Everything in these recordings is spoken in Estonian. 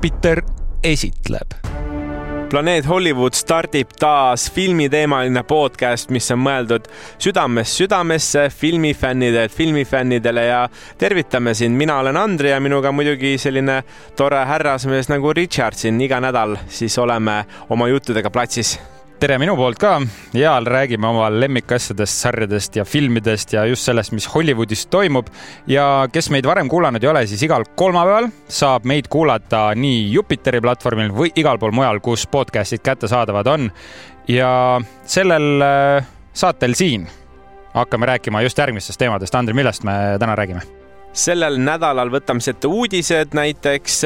Jupiter esitleb. planeet Hollywood stardib taas filmiteemaline podcast, mis on mõeldud südamest südamesse filmifännidelt filmifännidele ja tervitame sind, mina olen Andri ja minuga muidugi selline tore härrasmees nagu Richard siin iga nädal, siis oleme oma juttudega platsis tere minu poolt ka ja räägime oma lemmikasjadest, sarjadest ja filmidest ja just sellest, mis Hollywoodis toimub. ja kes meid varem kuulanud ei ole, siis igal kolmapäeval saab meid kuulata nii Jupiteri platvormil või igal pool mujal, kus podcast'id kättesaadavad on. ja sellel äh, saatel siin hakkame rääkima just järgmistest teemadest. Andri, millest me täna räägime? Sellel nädalal võtame siis ette uudised näiteks,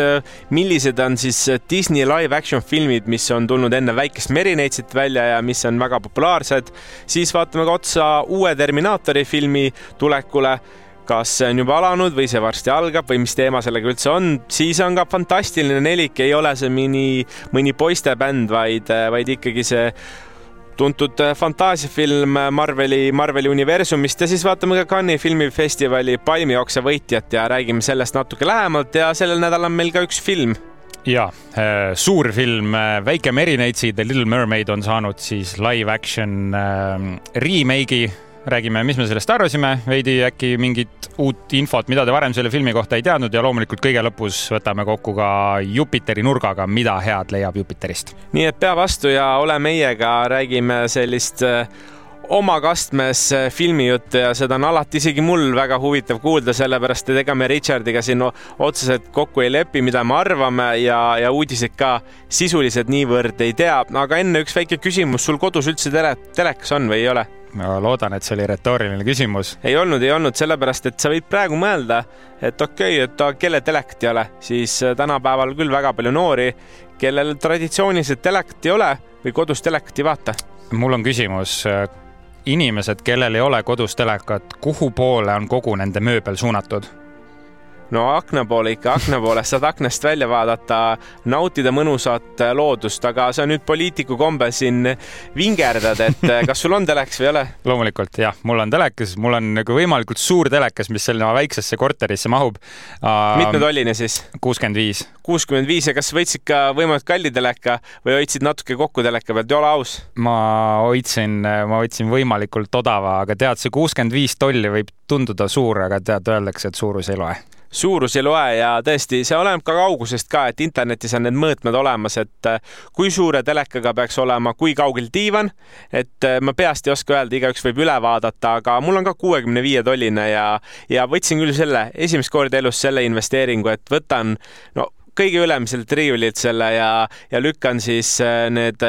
millised on siis Disney live action filmid, mis on tulnud enne Väikest merineitsit välja ja mis on väga populaarsed. siis vaatame ka otsa uue Terminaatori filmi tulekule kas see on juba alanud või see varsti algab või mis teema sellega üldse on, siis on ka fantastiline nelik, ei ole see mõni, mõni poistebänd, vaid, vaid ikkagi see tuntud äh, fantaasiafilm äh, Marveli, Marveli universumist ja siis vaatame ka Cannes'i filmifestivali palmiokse võitjat ja räägime sellest natuke lähemalt ja sellel nädalal on meil ka üks film. Ja äh, suur film Väike merineitsi The Little Mermaid on saanud siis live action remake'i räägime, mis me sellest arvasime, veidi äkki mingit uut infot, mida te varem selle filmi kohta ei teadnud ja loomulikult kõige lõpus võtame kokku ka Jupiteri nurgaga, mida head leiab Jupiterist. nii et pea vastu ja ole meiega, räägime sellist äh, oma kastmes äh, filmijuttu ja seda on alati isegi mul väga huvitav kuulda, sellepärast et ega me Richardiga siin otseselt kokku ei lepi, mida me arvame ja, ja uudiseid ka sisuliselt niivõrd ei tea, aga enne üks väike küsimus, sul kodus üldse tele, telekas on või ei ole? Ma loodan, et see oli retooriline küsimus. ei olnud, ei olnud, sellepärast et sa võid praegu mõelda, et okei okay,, et kelle telekat ei ole, siis äh, tänapäeval küll väga palju noori, kellel traditsiooniliselt telekat ei ole või kodus telekat ei vaata. mul on küsimus, äh, inimesed, kellel ei ole kodus telekat, kuhu poole on kogu nende mööbel suunatud? No akna poole ikka, akna poolest saad aknast välja vaadata, nautida mõnusat loodust, aga sa nüüd poliitiku kombel siin vingerdad, et kas sul on telekas või ei ole? loomulikult jah, mul on telekas, mul on nagu võimalikult suur telekas, mis sinna väiksesse korterisse mahub uh,. mitmetoline siis? kuuskümmend viis. kuuskümmend viis ja kas võtsid ka võimalikult kalli teleka või hoidsid natuke kokku teleka pealt, ole aus? ma hoidsin, ma hoidsin võimalikult odava, aga tead, see kuuskümmend viis tolli võib tunduda suur, aga tead, öeldakse, et suurus ei loe suurus ei loe ja tõesti, see oleneb ka kaugusest ka, et internetis on need mõõtmed olemas, et äh, kui suure telekaga peaks olema, kui kaugel diivan, et äh, ma peast ei oska öelda, igaüks võib üle vaadata, aga mul on ka kuuekümne viie tolline ja, ja võtsin küll selle esimest korda elus selle investeeringu, et võtan no kõige ülemiselt riiulilt selle ja, ja lükkan siis äh, need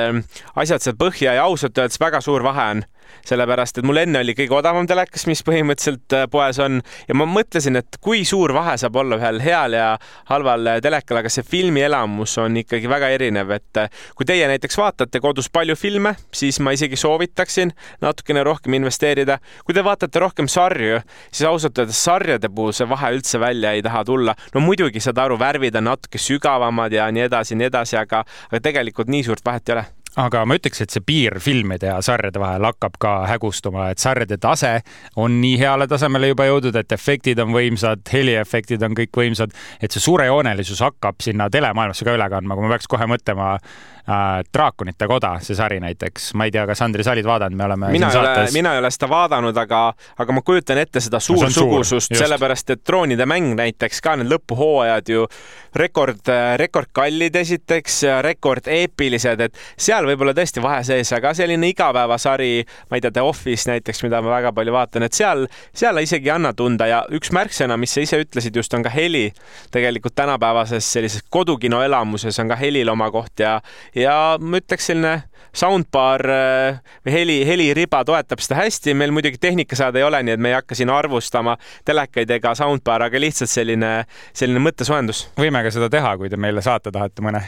asjad seal põhja ja ausalt öeldes väga suur vahe on sellepärast et mul enne oli kõige odavam telekas, mis põhimõtteliselt äh, poes on ja ma mõtlesin, et kui suur vahe saab olla ühel heal ja halval äh, telekal, aga see filmielamus on ikkagi väga erinev, et äh, kui teie näiteks vaatate kodus palju filme, siis ma isegi soovitaksin natukene rohkem investeerida. kui te vaatate rohkem sarju, siis ausalt öeldes sarjade puhul see vahe üldse välja ei taha tulla. no muidugi saad aru, värvid on natuke sügavamad ja nii edasi, nii edasi, aga, aga tegelikult nii suurt vahet ei ole aga ma ütleks, et see piir filmide ja sarjade vahel hakkab ka hägustuma, et sarjade tase on nii heale tasemele juba jõudnud, et efektid on võimsad, heliefektid on kõik võimsad, et see suurejoonelisus hakkab sinna telemaailmasse ka üle kandma, kui ma peaks kohe mõtlema Draakonite koda, see sari näiteks, ma ei tea, kas Andri, sa olid vaadanud, me oleme mina ei ole, mina ei ole seda vaadanud, aga, aga ma kujutan ette seda suursugusust suur,, sellepärast et Troonide mäng näiteks ka need lõpuhooajad ju rekord, rekordkallid esiteks, rekord eepilised, et seal võib-olla tõesti vahe sees, aga selline igapäevasari, ma ei tea, The Office näiteks, mida ma väga palju vaatan, et seal, seal isegi ei anna tunda ja üks märksõna, mis sa ise ütlesid just, on ka heli. tegelikult tänapäevases sellises kodukino elamuses on ka helil oma koht ja ja ma ütleks selline soundbar äh, või heli, heliriba toetab seda hästi. meil muidugi tehnikasaade ei ole, nii et me ei hakka siin arvustama telekaid ega soundbar'i, aga lihtsalt selline, selline mõttesoojendus. võime ka seda teha, kui te meile saata tahate mõne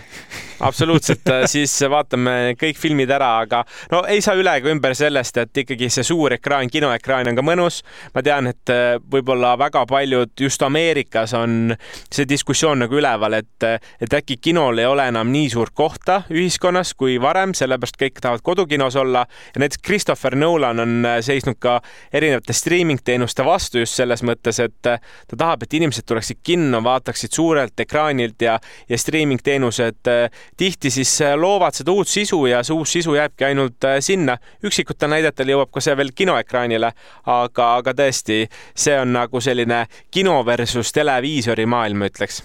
absoluutselt, äh, siis vaatame kõik filmid ära, aga no ei saa üle ega ümber sellest, et ikkagi see suur ekraan, kinoekraan on ka mõnus. ma tean, et äh, võib-olla väga paljud just Ameerikas on see diskussioon nagu üleval, et, et äkki kinol ei ole enam nii suurt kohta ühiskonnas kui varem, selle sellepärast kõik tahavad kodukinos olla ja näiteks Christopher Nolan on äh, seisnud ka erinevate streaming teenuste vastu just selles mõttes, et äh, ta tahab, et inimesed tuleksid kinno, vaataksid suurelt ekraanilt ja, ja streaming teenused tihti siis loovad seda uut sisu ja see uus sisu jääbki ainult sinna. üksikutel näidetel jõuab ka see veel kinoekraanile, aga, aga tõesti, see on nagu selline kino versus televiisori maailm, ütleks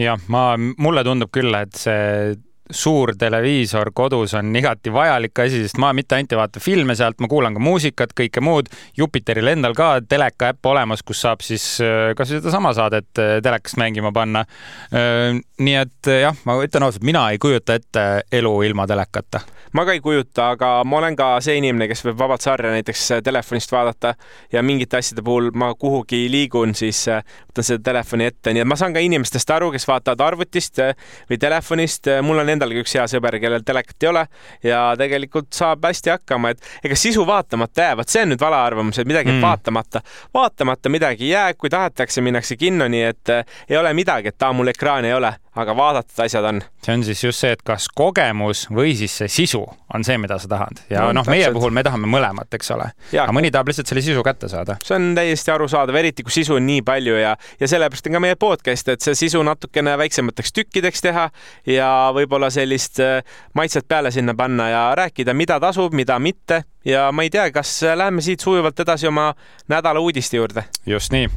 jah, ma, mulle tundub küll, et see suur televiisor kodus on igati vajalik asi, sest ma mitte ainult ei vaata filme sealt, ma kuulan ka muusikat, kõike muud. Jupiteril endal ka teleka äpp olemas, kus saab siis äh, kas või sedasama saadet äh, telekast mängima panna. Äh, nii et jah, ma ütlen ausalt, mina ei kujuta ette elu ilma telekata ma ka ei kujuta, aga ma olen ka see inimene, kes võib vabalt sarja näiteks telefonist vaadata ja mingite asjade puhul ma kuhugi liigun, siis võtan selle telefoni ette, nii et ma saan ka inimestest aru, kes vaatavad arvutist äh, või telefonist. mul on endalgi üks hea sõber, kellel telekat ei ole ja tegelikult saab hästi hakkama, et ega sisu vaatamata jääb, vot see on nüüd vale arvamus, et midagi mm. vaatamata, vaatamata midagi ei jää, kui tahetakse, minnakse kinno, nii et ei ole midagi, et aa, mul ekraani ei ole aga vaadatud asjad on. see on siis just see, et kas kogemus või siis see sisu on see, mida sa tahad ja noh no, meie puhul me tahame mõlemat, eks ole. aga mõni tahab lihtsalt selle sisu kätte saada. see on täiesti arusaadav, eriti kui sisu on nii palju ja, ja sellepärast on ka meie podcast, et see sisu natukene väiksemateks tükkideks teha ja võib-olla sellist äh, maitset peale sinna panna ja rääkida, mida tasub, mida mitte ja ma ei tea, kas läheme siit sujuvalt edasi oma nädala uudiste juurde. just nii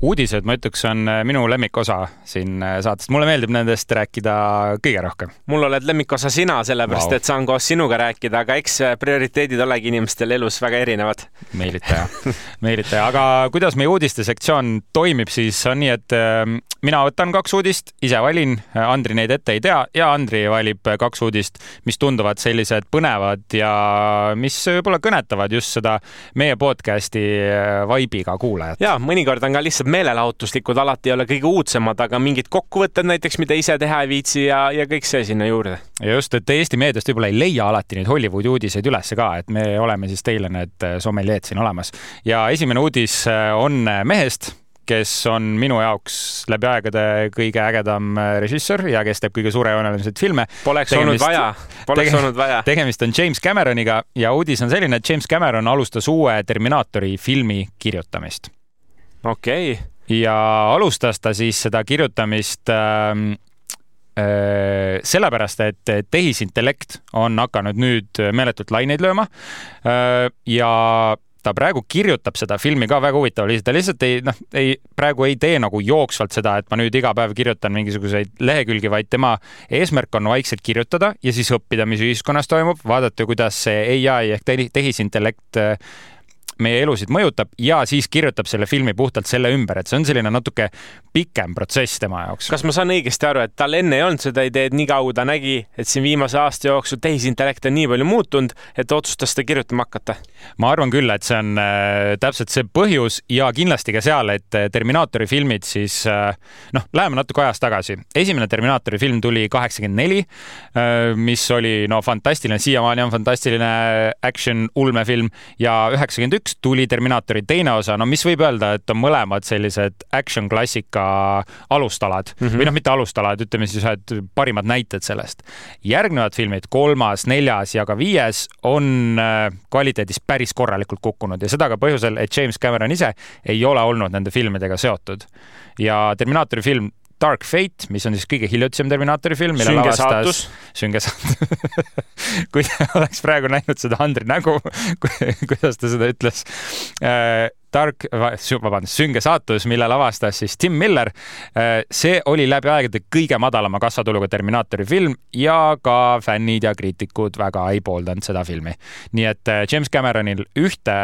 uudised, ma ütleks, on äh, minu lemmikosa siin äh, saates. mulle meeldib nendest rääkida kõige rohkem. mul oled lemmikosa sina, sellepärast wow. et saan koos sinuga rääkida, aga eks äh, prioriteedid olegi inimestel elus väga erinevad. meelitaja, meelitaja, aga kuidas meie uudistesektsioon toimib, siis on nii, et mina võtan kaks uudist, ise valin, Andri neid ette ei tea ja Andri valib kaks uudist, mis tunduvad sellised põnevad ja mis võib-olla kõnetavad just seda meie podcast'i vibe'iga kuulajat. ja mõnikord on ka lihtsalt meelelahutuslikud alati ei ole kõige uudsemad, aga mingid kokkuvõtted näiteks, mida ise teha ei viitsi ja, ja kõik see sinna juurde. ja just, et Eesti meediast võib-olla ei leia alati neid Hollywoodi uudiseid ülesse ka, et me oleme siis teile need sommeljeed siin olemas. ja esimene uudis äh, on mehest, kes on minu jaoks läbi aegade kõige ägedam äh, režissöör ja kes teeb kõige suurejoonelisemaid filme. Poleks tegemist, olnud vaja, poleks tege, olnud vaja. tegemist on James Cameroniga ja uudis on selline, et James Cameron alustas uue Terminaatori filmi kirjutamist okei. Okay.. ja alustas ta siis seda kirjutamist ähm, äh, sellepärast, et tehisintellekt on hakanud nüüd meeletult laineid lööma äh, ja ta praegu kirjutab seda filmi ka väga viisil, ta lihtsalt ei, noh, ei, praegu ei tee nagu jooksvalt seda, et ma nüüd iga päev kirjutan mingisuguseid lehekülgi, vaid tema eesmärk on vaikselt kirjutada ja siis õppida, mis ühiskonnas toimub, vaadata, kuidas see ai ehk tehisintellekt meie elusid mõjutab ja siis kirjutab selle filmi puhtalt selle ümber, et see on selline natuke pikem protsess tema jaoks. kas ma saan õigesti aru, et tal enne ei olnud seda ideed, nii kaua ta nägi, et siin viimase aasta jooksul tehisintellekt on nii palju muutunud, et otsustas seda kirjutama hakata? ma arvan küll, et see on äh, täpselt see põhjus ja kindlasti ka seal, et äh, Terminaatori filmid siis äh, noh, läheme natuke ajas tagasi. esimene Terminaatori film tuli kaheksakümmend neli, mis oli no fantastiline, siiamaani on fantastiline action ulmefilm ja üheksakümmend üks üks tuli Terminaatori teine osa, no mis võib öelda, et on mõlemad sellised action klassika alustalad mm -hmm. või noh, mitte alustalad, ütleme siis ühed parimad näited sellest. järgnevad filmid, kolmas, neljas ja ka viies on äh, kvaliteedis päris korralikult kukkunud ja seda ka põhjusel, et James Cameron ise ei ole olnud nende filmidega seotud ja Terminaatori film Dark Fate, mis on siis kõige hiljutisem Terminaatori film, mille sünge lavastas. sünge saatus kui te oleks praegu näinud seda Andri nägu, kuidas ta seda ütles äh, tark, vabandust, Sünge saatus, mille lavastas siis Tim Miller. Äh, see oli läbi aegade kõige madalama kassatuluga Terminaatori film ja ka fännid ja kriitikud väga ei pooldanud seda filmi. nii et äh, James Cameronil ühte,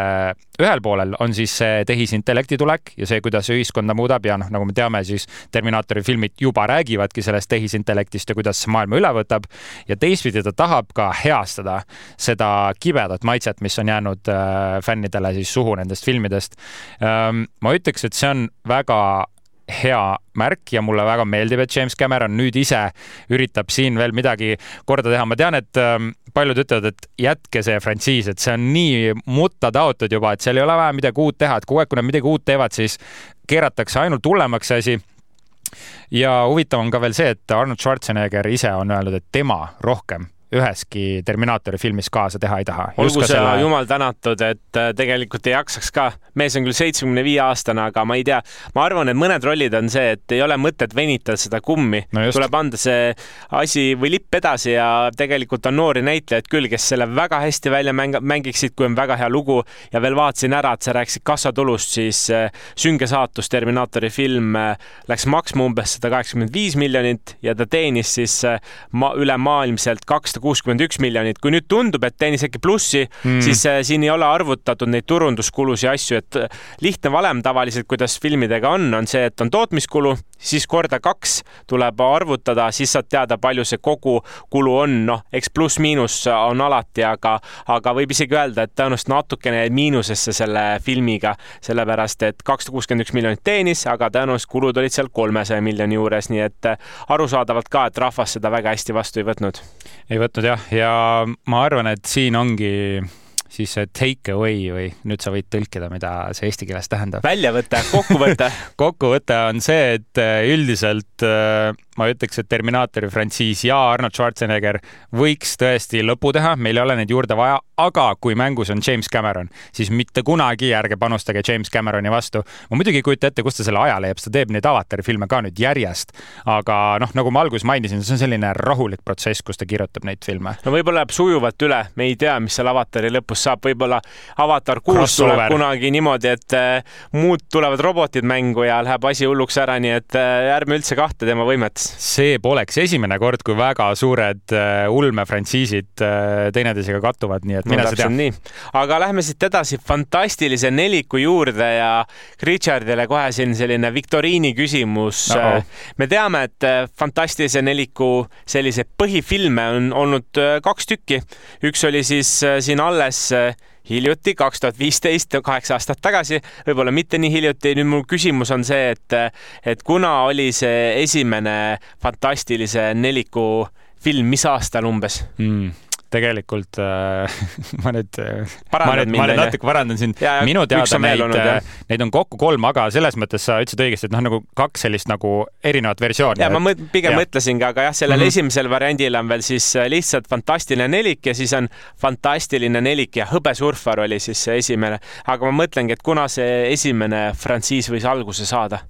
ühel poolel on siis see tehisintellekti tulek ja see, kuidas see ühiskonda muudab ja noh, nagu me teame, siis Terminaatori filmid juba räägivadki sellest tehisintellektist ja kuidas see maailma üle võtab. ja teistpidi ta tahab ka heastada seda kibedat maitset, mis on jäänud äh, fännidele siis suhu nendest filmidest Ehm, ma ütleks, et see on väga hea märk ja mulle väga meeldib, et James Cameron nüüd ise üritab siin veel midagi korda teha. ma tean, et ähm, paljud ütlevad, et jätke see frantsiis, et see on nii mutta taotud juba, et seal ei ole vaja midagi uut teha, et kogu aeg, kui nad midagi uut teevad, siis keeratakse ainult hullemaks see asi ja huvitav on ka veel see, et Arnold Schwarzenegger ise on öelnud, et tema rohkem üheski Terminaatori filmis kaasa teha ei taha. olgu see selle... jumal tänatud, et äh, tegelikult ei jaksaks ka. mees on küll seitsmekümne viie aastane, aga ma ei tea, ma arvan, et mõned rollid on see, et ei ole mõtet venitada seda kummi no. tuleb anda see asi või lipp edasi ja tegelikult on noori näitlejaid küll, kes selle väga hästi välja mäng-, mängiksid, kui on väga hea lugu ja veel vaatasin ära, et sa rääkisid kassatulust, siis äh, Sünge saatus Terminaatori film äh, läks maksma umbes sada kaheksakümmend viis miljonit ja ta teenis siis ma-, ülemaailmselt kakssada kuuskümmend üks miljonit. kui nüüd tundub, et teenis äkki plussi mm., siis äh, siin ei ole arvutatud neid turunduskulusid ja asju, et äh, lihtne valem tavaliselt, kuidas filmidega on, on see, et on tootmiskulu, siis korda kaks tuleb arvutada, siis saad teada, palju see kogukulu on, noh, eks pluss-miinus on alati, aga, aga võib isegi öelda, et tõenäoliselt natukene miinusesse selle filmiga, sellepärast et kakssada kuuskümmend üks miljonit teenis, aga tõenäoliselt kulud olid seal kolmesaja miljoni juures, nii et äh, arusaadavalt ka, et rahvas seda väga hästi vastu ei võtnud. Ei võtnud jah, ja ma arvan, et siin ongi siis see take away või nüüd sa võid tõlkida, mida see eesti keeles tähendab. väljavõte, kokkuvõte kokkuvõte on see, et üldiselt äh, ma ütleks, et Terminaatori frantsiis ja Arnold Schwarzenegger võiks tõesti lõpu teha, meil ei ole neid juurde vaja, aga kui mängus on James Cameron, siis mitte kunagi ärge panustage James Cameroni vastu. ma muidugi ei kujuta ette, kust ta selle aja leiab, ta teeb neid avatari filme ka nüüd järjest. aga noh, nagu ma alguses mainisin, see on selline rahulik protsess, kus ta kirjutab neid filme. no võib-olla läheb sujuvalt üle, me ei tea, mis seal avatari lõpus saab, võib-olla avatar kuus tuleb kunagi niimoodi, et äh, muud tulevad robotid mängu ja läheb asi hulluks ära, nii et äh, ärme üldse kahtle tema võimet see poleks esimene kord, kui väga suured äh, ulmefrantsiisid äh, teineteisega kattuvad, nii et mine no, sa tea. aga lähme siit edasi fantastilise neliku juurde ja Richardile kohe siin selline viktoriini küsimus no. -oh. me teame, et äh, fantastilise neliku selliseid põhifilme on olnud kaks tükki. üks oli siis siin alles hiljuti, kaks tuhat viisteist, kaheksa aastat tagasi, võib-olla mitte nii hiljuti. nüüd mu küsimus on see, et, et kuna oli see esimene fantastilise neliku film, mis aastal umbes mm.? Tegelikult äh, ma nüüd, ma nüüd, ma nüüd natuke parandan sind. minu teada neid, äh, neid on kokku kolm, aga selles mõttes sa ütlesid õigesti, et noh, nagu kaks sellist nagu erinevat versiooni. ja ma mõt, pigem ja. mõtlesingi, aga jah, sellel mm -hmm. esimesel variandil on veel siis äh, lihtsalt fantastiline nelik ja siis on fantastiline nelik ja hõbesurfar oli siis see esimene. aga ma mõtlengi, et kuna see esimene frantsiis võis alguse saada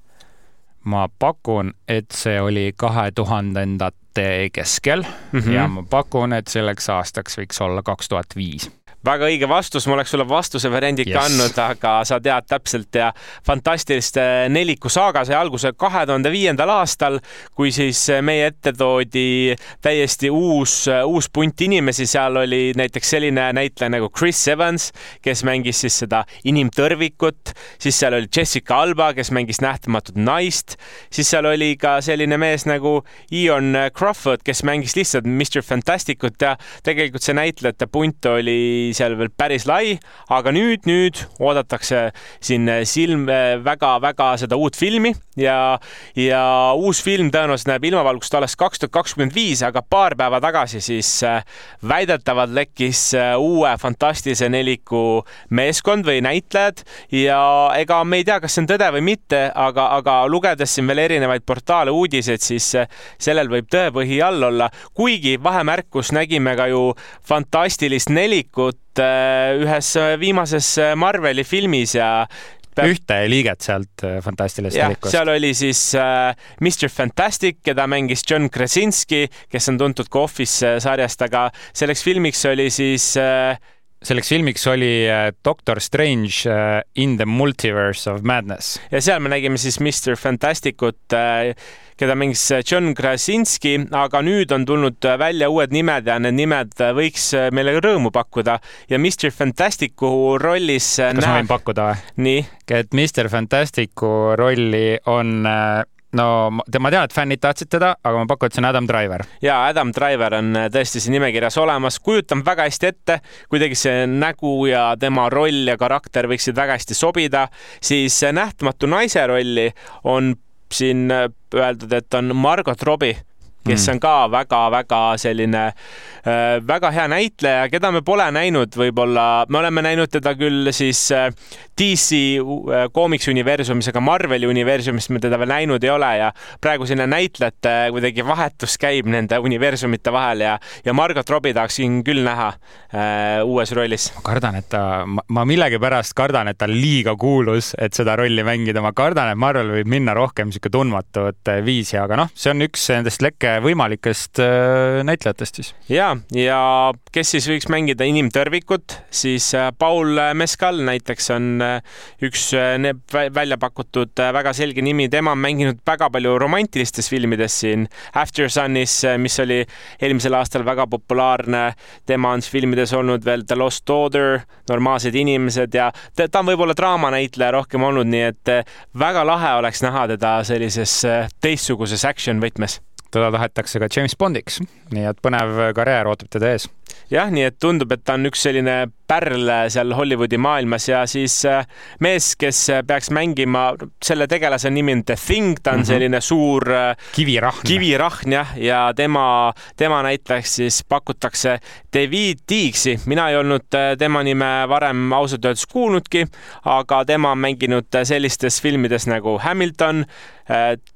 ma pakun, et see oli kahe tuhandendate keskel mm -hmm. ja ma pakun, et selleks aastaks võiks olla kaks tuhat viis väga õige vastus, ma oleks sulle vastuse variandi ikka yes. andnud, aga sa tead täpselt ja fantastiliste neliku saaga sai alguse kahe tuhande viiendal aastal, kui siis meie ette toodi täiesti uus, uus punt inimesi, seal oli näiteks selline näitleja nagu Chris Evans, kes mängis siis seda inimtõrvikut, siis seal oli Jessica Alba, kes mängis nähtamatut naist, siis seal oli ka selline mees nagu Ian Crawford, kes mängis lihtsalt Mr Fantasticut ja tegelikult see näitlejate punt oli seal veel päris lai, aga nüüd, nüüd oodatakse siin silm väga-väga seda uut filmi ja, ja uus film tõenäoliselt näeb ilmavalgust alles kaks tuhat kakskümmend viis, aga paar päeva tagasi siis äh, väidetavalt lekkis uue fantastilise neliku meeskond või näitlejad ja ega me ei tea, kas see on tõde või mitte, aga, aga lugedes siin veel erinevaid portaale uudiseid, siis sellel võib tõepõhi all olla, kuigi vahemärkus nägime ka ju fantastilist nelikut ühes viimases Marveli filmis ja peab... ühte liiget sealt äh, Fantastilist nelikust. seal oli siis äh, Mr Fantastic, keda mängis John Krasinski, kes on tuntud ka Office äh, sarjast, aga selleks filmiks oli siis äh, selleks filmiks oli äh, Doctor Strange in the Multiverse of Madness. ja seal me nägime siis Mr Fantasticut äh, keda mängis John Krasinski, aga nüüd on tulnud välja uued nimed ja need nimed võiks meile rõõmu pakkuda ja Mr Fantasticu rollis. kas näe... ma võin pakkuda või? nii? et Mr Fantasticu rolli on no ma tean, et fännid tahtsid teda, aga ma pakun, et see on Adam Driver. ja Adam Driver on tõesti siin nimekirjas olemas, kujutan väga hästi ette, kuidagi see nägu ja tema roll ja karakter võiksid väga hästi sobida, siis Nähtamatu naise rolli on siin öeldud, et on Margot Robbie kes mm. on ka väga-väga selline äh, väga hea näitleja, keda me pole näinud, võib-olla me oleme näinud teda küll siis äh, DC äh, koomiksuniversumis, aga Marveli universumis me teda veel näinud ei ole ja praegu selline näitlejate kuidagi vahetus käib nende universumite vahel ja, ja Margot Robbie tahaksin küll näha äh, uues rollis. ma kardan, et ta, ma millegipärast kardan, et ta on liiga kuulus, et seda rolli mängida, ma kardan, et Marvel võib minna rohkem sihuke tundmatut viisi, aga noh, see on üks nendest lekke võimalikest äh, näitlejatest siis. ja, ja kes siis võiks mängida inimtõrvikut, siis äh, Paul Mescal näiteks on äh, üks välja pakutud väga selge nimi, tema on mänginud väga palju romantilistes filmides siin. After Sunis, mis oli eelmisel aastal väga populaarne, tema on filmides olnud veel The Lost Daughter, Normaalsed inimesed ja ta on võib-olla draamanäitleja rohkem olnud, nii et väga lahe oleks näha teda sellises teistsuguses action võtmes teda tahetakse ka James Bondiks, nii et põnev karjäär ootab teda ees. jah, nii et tundub, et ta on üks selline pärl seal Hollywoodi maailmas ja siis äh, mees, kes peaks mängima, selle tegelase nimi on The Thing, ta on mm -hmm. selline suur äh, kivirahn, kivirahn jah, ja tema, tema näitlejaks siis pakutakse David Deaks'i. mina ei olnud äh, tema nime varem ausalt öeldes kuulnudki, aga tema on mänginud sellistes filmides nagu Hamilton,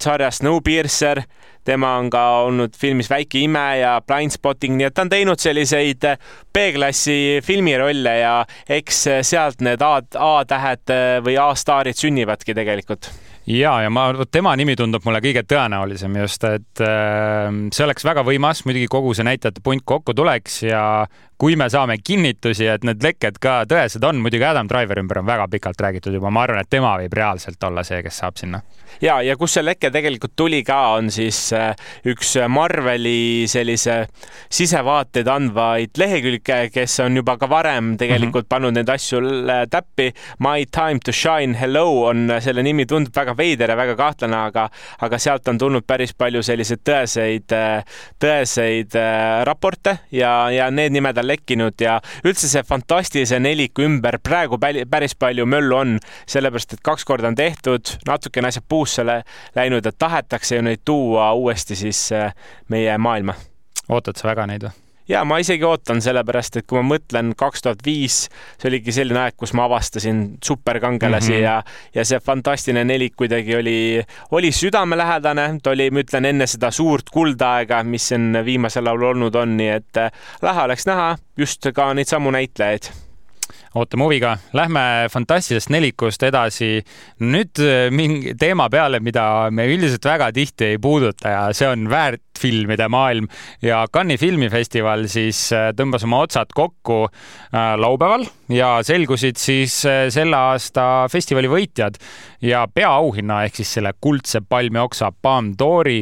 sarja Snowpiercer tema on ka olnud filmis Väike ime ja Blindspotting, nii et ta on teinud selliseid B-klassi filmirolle ja eks sealt need A-tähed või A-staarid sünnivadki tegelikult. Ja, ja ma, tema nimi tundub mulle kõige tõenäolisem just, et äh, see oleks väga võimas, muidugi kogu see näitajate punt kokku tuleks ja kui me saame kinnitusi, et need lekked ka tõesed on, muidugi Adam Driver ümber on väga pikalt räägitud juba, ma arvan, et tema võib reaalselt olla see, kes saab sinna. ja, ja kus see leke tegelikult tuli ka, on siis äh, üks Marveli sellise sisevaateid andvaid lehekülge, kes on juba ka varem tegelikult mm -hmm. pannud neid asju täppi. My time to shine, hello on selle nimi, tundub väga veider ja väga kahtlane, aga, aga sealt on tulnud päris palju selliseid tõeseid, tõeseid äh, raporte ja, ja need nimed on lekkinud ja üldse see fantastilise neliku ümber praegu päris palju möllu on, sellepärast et kaks korda on tehtud, natukene asjad puusse läinud, et tahetakse ju neid tuua uuesti siis äh, meie maailma. ootad sa väga neid või? Ja ma isegi ootan, sellepärast et kui ma mõtlen kaks tuhat viis, see oligi selline aeg, kus ma avastasin superkangelasi mm -hmm. ja, ja see fantastiline nelik kuidagi oli, oli südamelähedane, ta oli, ma ütlen, enne seda suurt kuldaega, mis siin viimasel ajal olnud on, nii et äh, lahe oleks näha. Just ka neid samu näitlejaid ootame huviga. Lähme fantastilisest nelikust edasi nüüd äh, mingi teema peale, mida me üldiselt väga tihti ei puuduta ja see on väärtfilmide maailm ja Cannes'i filmifestival siis äh, tõmbas oma otsad kokku äh, laupäeval ja selgusid siis selle aasta festivali võitjad ja peaauhinna ehk siis selle kuldse palmioksa Palme d'Ori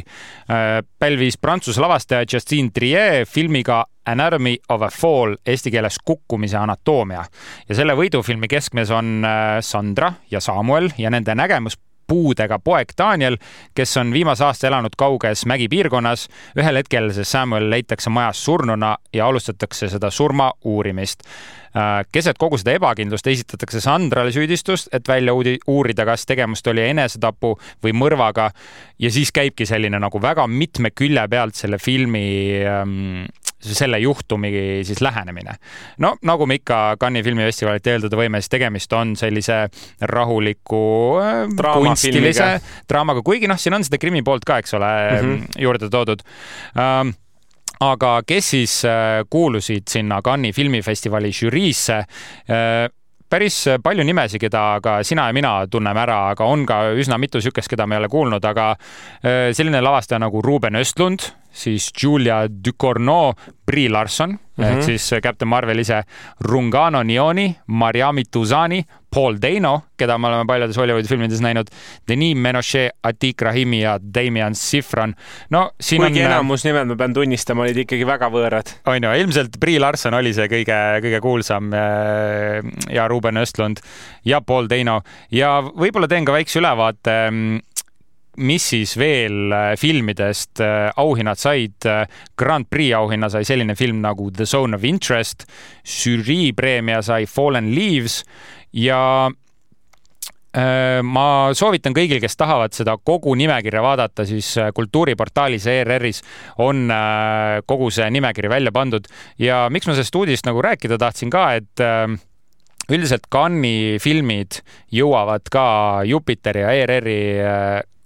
pälvis Prantsuse lavastaja Justine Triet filmiga Anatomy of a Fall, eesti keeles Kukkumise anatoomia. ja selle võidufilmi keskmes on äh, Sandra ja Samuel ja nende nägemus puudega poeg Daniel, kes on viimase aasta elanud kauges mägipiirkonnas. ühel hetkel see Samuel leitakse majas surnuna ja alustatakse seda surma uurimist. Äh, keset kogu seda ebakindlust esitatakse Sandrale süüdistust, et välja uurida, kas tegemist oli enesetapu või mõrvaga. ja siis käibki selline nagu väga mitme külje pealt selle filmi ähm, selle juhtumi siis lähenemine. no nagu me ikka Cannes'i filmifestivalilt eeldada võime, siis tegemist on sellise rahuliku äh, kunstilise draamaga, kuigi noh, siin on seda krimi poolt ka, eks ole mm, -hmm. juurde toodud um, aga kes siis äh, kuulusid sinna Cannes'i filmifestivali žüriisse? Äh, päris palju nimesid, keda ka sina ja mina tunneme ära, aga on ka üsna mitu niisugust, keda me ei ole kuulnud, aga selline lavastaja nagu Ruben Östlund siis Julia Ducournau, Brie Larson mm -hmm. ehk mhm. siis Captain Marvel ise, Rungano Nioni, Mariami Tuzani, Paul Dano, keda me oleme paljudes Hollywoodi filmides näinud, Denis Menochet, Atik Rahimi ja Damian Sifran. no siin kuigi on. Äh, enamus nimed, ma pean tunnistama, olid ikkagi väga võõrad. on ju, ilmselt Brie Larson oli see kõige, kõige kuulsam äh, ja Ruben Östlund ja Paul Dano ja võib-olla teen ka väikse ülevaate mm, mis siis veel äh, filmidest auhinnad said? Grand Prix auhinna sai selline film nagu The Zone of Interest, žürii preemia sai Fallen Leaves ja Äh, ma soovitan kõigil, kes tahavad seda kogu nimekirja vaadata, siis äh, kultuuriportaalis ERR-is on äh, kogu see nimekiri välja pandud. Ja miks ma sellest uudist nagu rääkida tahtsin ka, et üldiselt Cannes'i filmid jõuavad ka Jupiteri ja ERR-i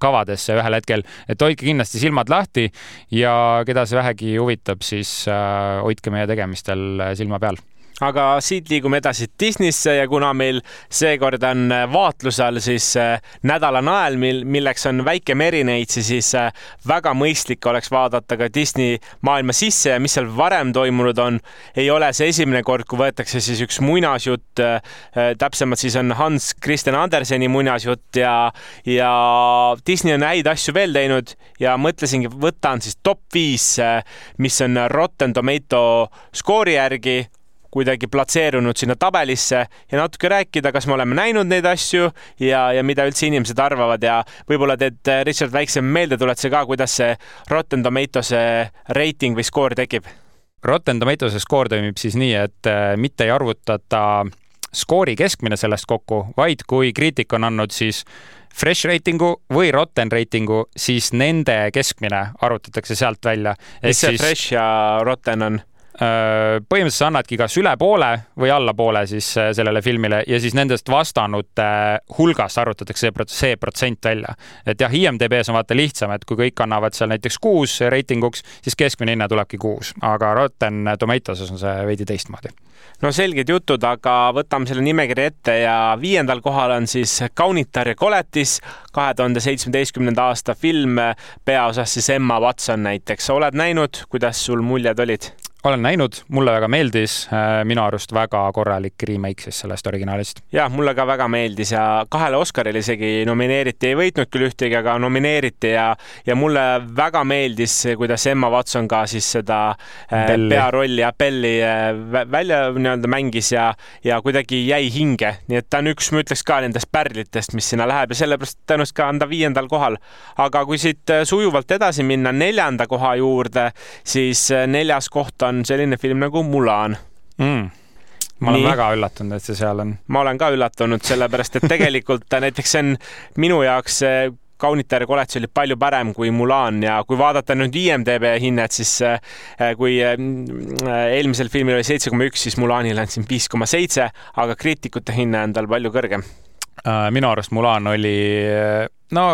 kavadesse ühel hetkel, et hoidke kindlasti silmad lahti ja keda see vähegi huvitab, siis hoidke meie tegemistel silma peal aga siit liigume edasi Disneysse ja kuna meil seekord on äh, vaatluse all siis äh, nädala nael, mil, milleks on väike merineitsi, siis äh, väga mõistlik oleks vaadata ka Disney maailma sisse ja mis seal varem toimunud on. ei ole see esimene kord, kui võetakse siis üks muinasjutt, täpsemalt siis on Hans Christian Anderseni muinasjutt ja, ja Disney on häid asju veel teinud ja mõtlesingi, võtan siis top viis, mis on Rotten Tomato skoori järgi kuidagi platseerunud sinna tabelisse ja natuke rääkida, kas me oleme näinud neid asju ja, ja mida üldse inimesed arvavad ja võib-olla teed, Richard, väikse meeldetuletuse ka, kuidas see Rotten Tomatoese reiting või skoor tekib? Rotten Tomatoese skoor toimib siis nii, et äh, mitte ei arvutata skoori keskmine sellest kokku, vaid kui kriitik on andnud siis fresh reitingu või rotten reitingu, siis nende keskmine arvutatakse sealt välja. mis see siis... fresh ja rotten on? Äh, põhimõtteliselt sa annadki kas üle poole või alla poole siis äh, sellele filmile ja siis nendest vastanute hulgast arvutatakse see, see protsent välja. et jah, IMDB-s on vaata lihtsam, et kui kõik annavad seal näiteks kuus reitinguks, siis keskmine hinne tulebki kuus, aga Rotten Tomatoes on see veidi teistmoodi no selged jutud, aga võtame selle nimekirja ette ja viiendal kohal on siis Kaunitar ja koletis, kahe tuhande seitsmeteistkümnenda aasta film, peaosas siis Emma Watson näiteks. oled näinud, kuidas sul muljed olid? Olen näinud, mulle väga meeldis, äh, minu arust väga korralik remake siis sellest originaalist. jah, mulle ka väga meeldis ja kahele Oscarile isegi nomineeriti, ei võitnud küll ühtegi, aga nomineeriti ja, ja mulle väga meeldis, kuidas Emma Watson ka siis seda äh, Belli. pearolli ja Belli äh, välja nii-öelda mängis ja, ja kuidagi jäi hinge, nii et ta on üks, ma ütleks ka nendest pärlitest, mis sinna läheb ja sellepärast tõenäoliselt ka on ta viiendal kohal. aga kui siit sujuvalt edasi minna neljanda koha juurde, siis neljas koht on on selline film nagu Mulan mm ma olen Nii. väga üllatunud, et see seal on. ma olen ka üllatunud, sellepärast et tegelikult näiteks see on minu jaoks Kaunitar ja koletis oli palju parem kui Mulan ja kui vaadata nüüd IMDB hinnet, siis äh, kui äh, eelmisel filmil oli seitse koma üks, siis Mulanile on siin viis koma seitse, aga kriitikute hinne on tal palju kõrgem. Äh, minu arust Mulan oli no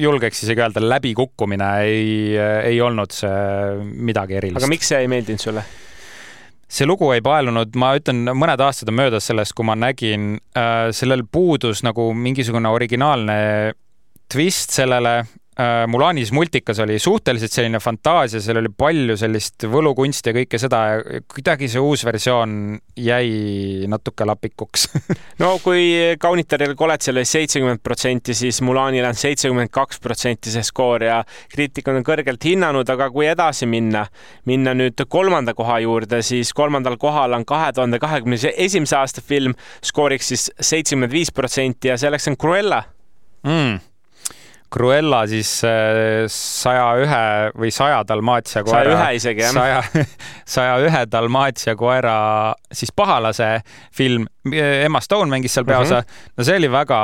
julgeks isegi öelda, läbikukkumine ei, ei olnud see midagi erilist. aga miks see ei meeldinud sulle? see lugu ei paelunud, ma ütlen, mõned aastad on möödas sellest, kui ma nägin äh,, sellel puudus nagu mingisugune originaalne twist sellele Mulanis multikas oli suhteliselt selline fantaasia, seal oli palju sellist võlukunsti ja kõike seda ja kuidagi see uus versioon jäi natuke lapikuks no kui Kaunitaril Koletsal oli seitsekümmend protsenti, siis Mulanil on seitsekümmend kaks protsenti see skoor ja kriitikud on kõrgelt hinnanud, aga kui edasi minna, minna nüüd kolmanda koha juurde, siis kolmandal kohal on kahe tuhande kahekümne esimese aasta film, skooriks siis seitsekümmend viis protsenti ja selleks on Cruella. Mm Cruella siis äh, saja ühe või saja Dalmatia koera. saja ühe isegi, jah. saja, saja ühe Dalmatia koera siis pahalase film. Emma Stone mängis seal peaosa mm. -hmm. no see oli väga,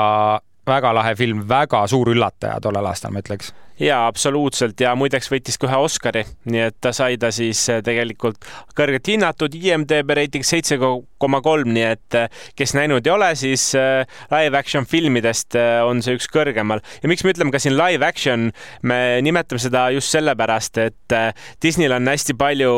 väga lahe film, väga suur üllataja tollel aastal, ma ütleks. Jaa, absoluutselt. Ja muideks võitis ka ühe Oscari, nii et ta sai ta siis eh, tegelikult kõrgelt hinnatud, IMDB reiting seitse koma kolm, nii et eh, kes näinud ei ole, siis eh, live action filmidest on see üks kõrgemal. ja miks me ütleme ka siin live action, me nimetame seda just sellepärast, et Disneyl on hästi palju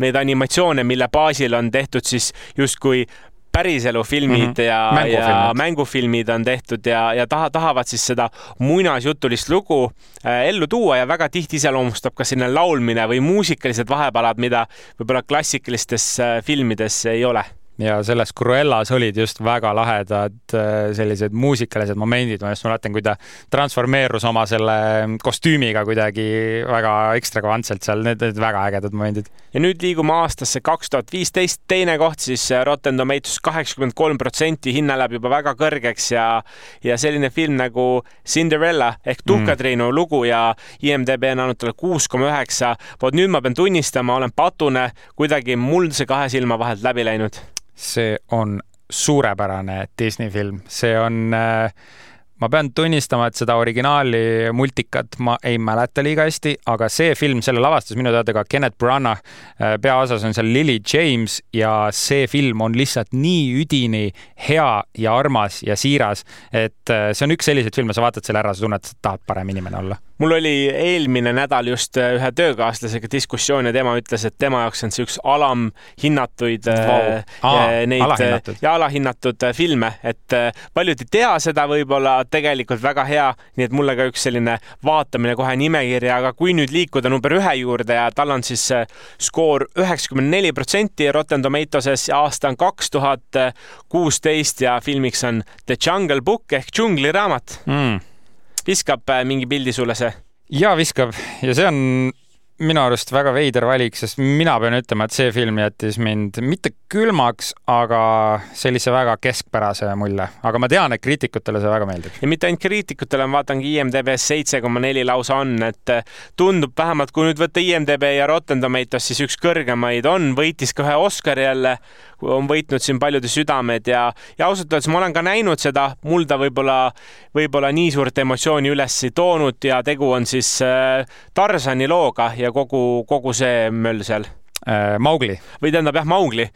neid animatsioone, mille baasil on tehtud siis justkui päriselu filmid mm -hmm. ja, ja mängufilmid on tehtud ja, ja taha, tahavad siis seda muinasjutulist lugu äh, ellu tuua ja väga tihti iseloomustab ka selline laulmine või muusikalised vahepalad, mida võib-olla klassikalistes äh, filmides ei ole ja selles Cruellas olid just väga lahedad äh, sellised muusikalised momendid, ma just mäletan, kui ta transformeerus oma selle kostüümiga kuidagi väga ekstravagantselt seal, need olid väga ägedad momendid. ja nüüd liigume aastasse kaks tuhat viisteist, teine koht siis äh, Rotten Tomatoes kaheksakümmend kolm protsenti, hinna läheb juba väga kõrgeks ja ja selline film nagu Cinderella ehk Tuhkatriinu mm. lugu ja IMDB on andnud talle kuus koma üheksa. vot nüüd ma pean tunnistama, olen patune, kuidagi mul see kahe silma vahelt läbi läinud see on suurepärane Disney film, see on äh, ma pean tunnistama, et seda originaali multikat ma ei mäleta liiga hästi, aga see film, selle lavastas minu teada ka Kenneth Branagh. Äh, peaosas on seal Lily James ja see film on lihtsalt nii üdini hea ja armas ja siiras, et äh, see on üks selliseid filme, sa vaatad selle ära, sa tunned, et tahad parem inimene olla mul oli eelmine nädal just äh, ühe töökaaslasega diskussioon ja tema ütles, et tema jaoks on see üks alamhinnatuid wow. Aa, neid alahinnatud. ja alahinnatud filme, et paljud ei tea seda võib-olla tegelikult väga hea, nii et mulle ka üks selline vaatamine kohe nimekirja, aga kui nüüd liikuda number ühe juurde ja tal on siis äh, skoor üheksakümmend neli protsenti Rotten Tomatoes ja aasta on kaks tuhat kuusteist ja filmiks on The Jungle Book ehk džungliraamat mm.. Viskab äh, mingi pildi sulle see? ja viskab ja see on minu arust väga veider valik, sest mina pean ütlema, et see film jättis mind mitte külmaks, aga sellise väga keskpärase mulje. aga ma tean, et kriitikutele see väga meeldib. ja mitte ainult kriitikutele, ma vaatangi IMDB-s seitse koma neli lausa on, et tundub vähemalt, kui nüüd võtta IMDB ja Rotten Tomatoes, siis üks kõrgemaid on, võitis ka ühe Oscari jälle, on võitnud siin paljude südamed ja, ja ausalt öeldes ma olen ka näinud seda, mul ta võib-olla, võib-olla nii suurt emotsiooni üles ei toonud ja tegu on siis äh, Tarsani looga ja kogu, kogu see möll seal äh, Maugli. või tähendab jah, Maugli.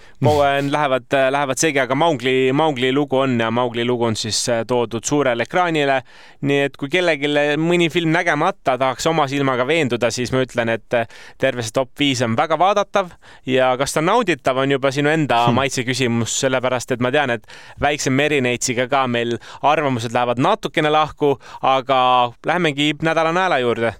Lähevad, lähevad segi, aga Maugli, Maugli lugu on ja Maugli lugu on siis äh, toodud suurele ekraanile. nii et kui kellelgi mõni film nägemata tahaks oma silmaga veenduda, siis ma ütlen, et äh, terve see top viis on väga vaadatav ja kas ta on nauditav, on juba sinu enda hmm. maitse küsimus, sellepärast et ma tean, et väikse Merineitsiga ka meil arvamused lähevad natukene lahku, aga lähemegi nädala naela juurde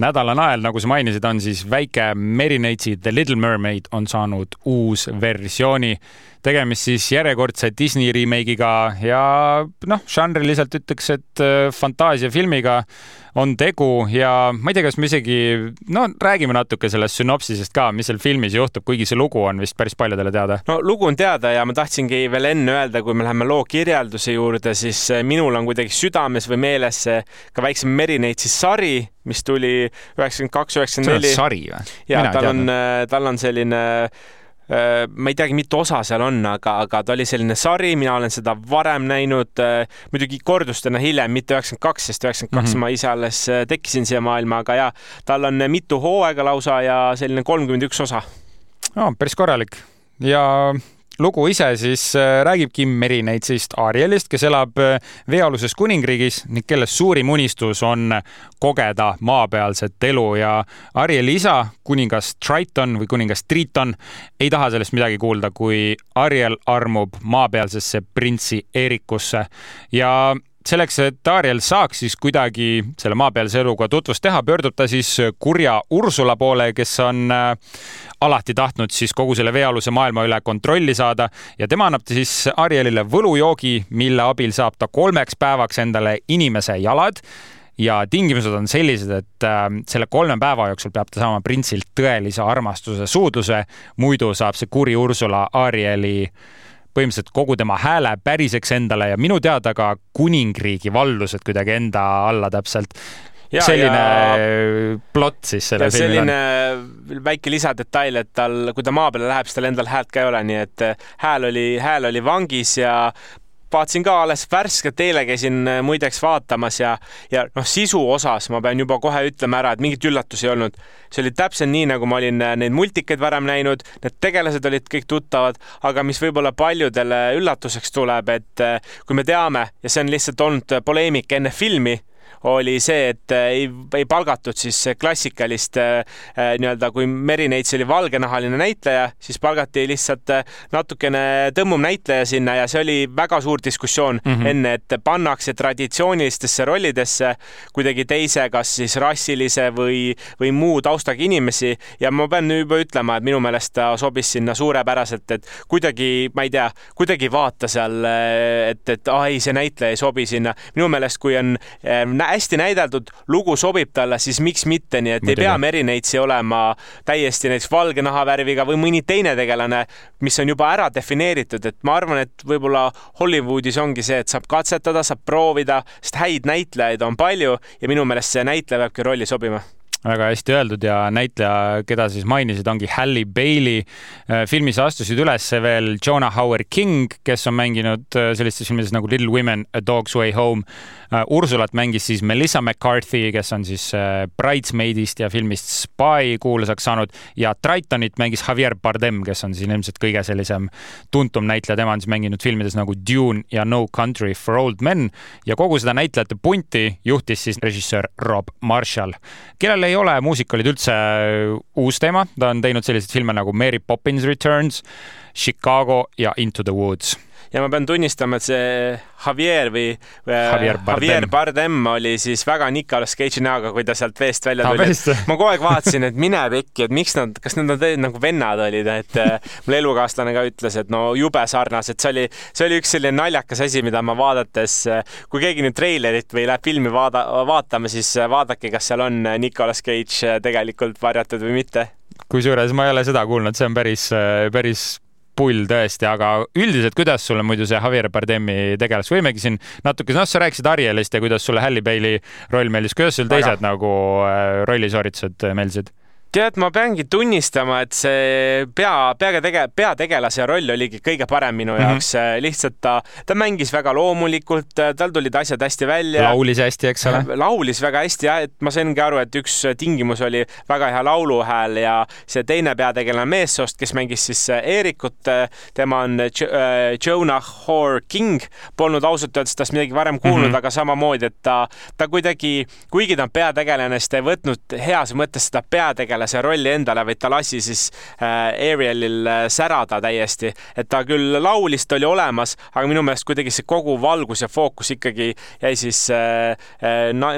nädala nael, nagu sa mainisid, on siis väike Merinate'i The Little Mermaid on saanud uus versiooni. Tegemist siis järjekordse Disney remake'iga ja noh, žanriliselt ütleks, et äh, fantaasiafilmiga on tegu ja ma ei tea, kas me isegi, no räägime natuke sellest sünopsisest ka, mis seal filmis juhtub, kuigi see lugu on vist päris paljudele teada. no lugu on teada ja ma tahtsingi veel enne öelda, kui me läheme loo kirjelduse juurde, siis eh, minul on kuidagi südames või meeles see ka väiksem Merineitsi sari, mis tuli üheksakümmend kaks, üheksakümmend neli. sari või? ja tal on, eh, tal on selline Äh, ma ei teagi, mitu osa seal on, aga, aga ta oli selline sari, mina olen seda varem näinud, äh, muidugi kordustena hiljem, mitte üheksakümmend kaks, sest üheksakümmend kaks mhm. ma ise alles äh, tekkisin siia maailma, aga ja tal on mitu hooaega lausa ja selline kolmkümmend üks osa oh,. päris korralik ja lugu ise siis äh, räägibki Merineitsist Arielist, kes elab äh, veealuses kuningriigis ning kellest suurim unistus on kogeda maapealset elu. Ja Arieli isa, kuningas Triton või kuningas Triton, ei taha sellest midagi kuulda, kui Ariel armub maapealsesse printsi Eerikusse ja selleks, et Ariel saaks siis kuidagi selle maapealse eluga tutvust teha, pöördub ta siis kurja Ursula poole, kes on äh, alati tahtnud siis kogu selle veealuse maailma üle kontrolli saada ja tema annab siis Arielile võlujoogi, mille abil saab ta kolmeks päevaks endale inimese jalad ja tingimused on sellised, et äh, selle kolme päeva jooksul peab ta saama printsilt tõelise armastuse suudluse, muidu saab see kuri Ursula Arieli äh, põhimõtteliselt kogu tema hääle päriseks endale ja minu teada ka kuningriigi valdused kuidagi enda alla täpselt. Ja, selline ja, plott siis sellel filmil on. selline väike lisadetail, et tal, kui ta maa peale läheb, siis tal endal häält ka ei ole, nii et hääl oli, hääl oli vangis ja vaatasin ka alles värskelt, eile käisin äh, muideks vaatamas ja, ja noh, sisu osas ma pean juba kohe ütlema ära, et mingit üllatusi ei olnud. see oli täpselt nii, nagu ma olin äh, neid multikaid varem näinud, need tegelased olid kõik tuttavad, aga mis võib-olla paljudele üllatuseks tuleb, et äh, kui me teame ja see on lihtsalt olnud poleemika enne filmi oli see, et äh, ei, ei palgatud siis klassikalist äh, äh, nii-öelda, kui Merineits oli valgenahaline näitleja, siis palgati lihtsalt natukene tõmmum näitleja sinna ja see oli väga suur diskussioon mm -hmm. enne, et pannakse traditsioonilistesse rollidesse kuidagi teise, kas siis rassilise või, või muu taustaga inimesi ja ma pean juba ütlema, et minu meelest ta sobis sinna suurepäraselt, et kuidagi, ma ei tea, kuidagi vaata seal, et, et aa ei, see näitleja ei sobi sinna. minu meelest, kui on hästi näideldud, lugu sobib talle, siis miks mitte, nii et Muidugi. ei pea Merineitsi olema täiesti näiteks valge nahavärviga või mõni teine tegelane, mis on juba ära defineeritud, et ma arvan, et võib-olla Hollywoodis ongi see, et saab katsetada, saab proovida, sest häid näitlejaid on palju ja minu meelest see näitleja peabki rolli sobima väga hästi öeldud ja näitleja, keda siis mainisid, ongi Halle Bailey. Äh, filmis astusid üles veel Jonah Howard King, kes on mänginud äh, sellistes filmides nagu Little Women, A Dog's Way Home. Äh, Ursulat mängis siis Melissa McCarthy, kes on siis Bridesmaidist ja filmist Spy kuulsaks saanud ja Tritonit mängis Javier Bardem, kes on siin ilmselt kõige sellisem tuntum näitleja, tema on siis mänginud filmides nagu Dune ja No Country for Old Men ja kogu seda näitlejate punti juhtis siis režissöör Rob Marshall, kellele ei ole muusikalid üldse uus teema, ta on teinud selliseid filme nagu Mary Poppins Returns, Chicago ja Into the Woods ja ma pean tunnistama, et see Javier või Javier Bardem, Javier Bardem oli siis väga Nicolas Cage'i näoga, kui ta sealt veest välja tuli. no,. ma kogu aeg vaatasin, et mine pekki, et miks nad, kas nad nagu vennad olid, et äh, mul elukaaslane ka ütles, et no jube sarnased, see oli, see oli üks selline naljakas asi, mida ma vaadates, äh, kui keegi nüüd treilerit või läheb filmi vaada, vaatama, siis äh, vaadake, kas seal on Nicolas Cage tegelikult varjatud või mitte. Kusjuures ma ei ole seda kuulnud, see on päris, päris pull tõesti, aga üldiselt, kuidas sulle muidu see Javier Bardemi tegelas, võimegi siin natuke, noh, sa rääkisid Arielist ja kuidas sulle Halle Bailey roll meeldis, kuidas sul teised Aga. nagu äh, rollisooritused meeldisid? Tead, ma peangi tunnistama, et see pea, peaga tege-, peategelase roll oligi kõige parem minu mm -hmm. jaoks. lihtsalt ta, ta mängis väga loomulikult, tal tulid asjad hästi välja. laulis hästi, eks ole? laulis väga hästi jah, et ma saingi aru, et üks tingimus oli väga hea lauluhääl ja see teine peategelane meessoost, kes mängis siis Eerikut, tema on Jonah Hoare King. Polnud ausalt öeldes tast midagi varem kuulnud mm, -hmm. aga samamoodi, et ta, ta kuidagi, kuigi ta on peategelane, siis ta ei võtnud heas mõttes seda peategelast tegelase rolli endale, vaid ta lasi siis äh, Arielil äh, särada täiesti, et ta küll laulis, ta oli olemas, aga minu meelest kuidagi see kogu valgus ja fookus ikkagi jäi siis äh,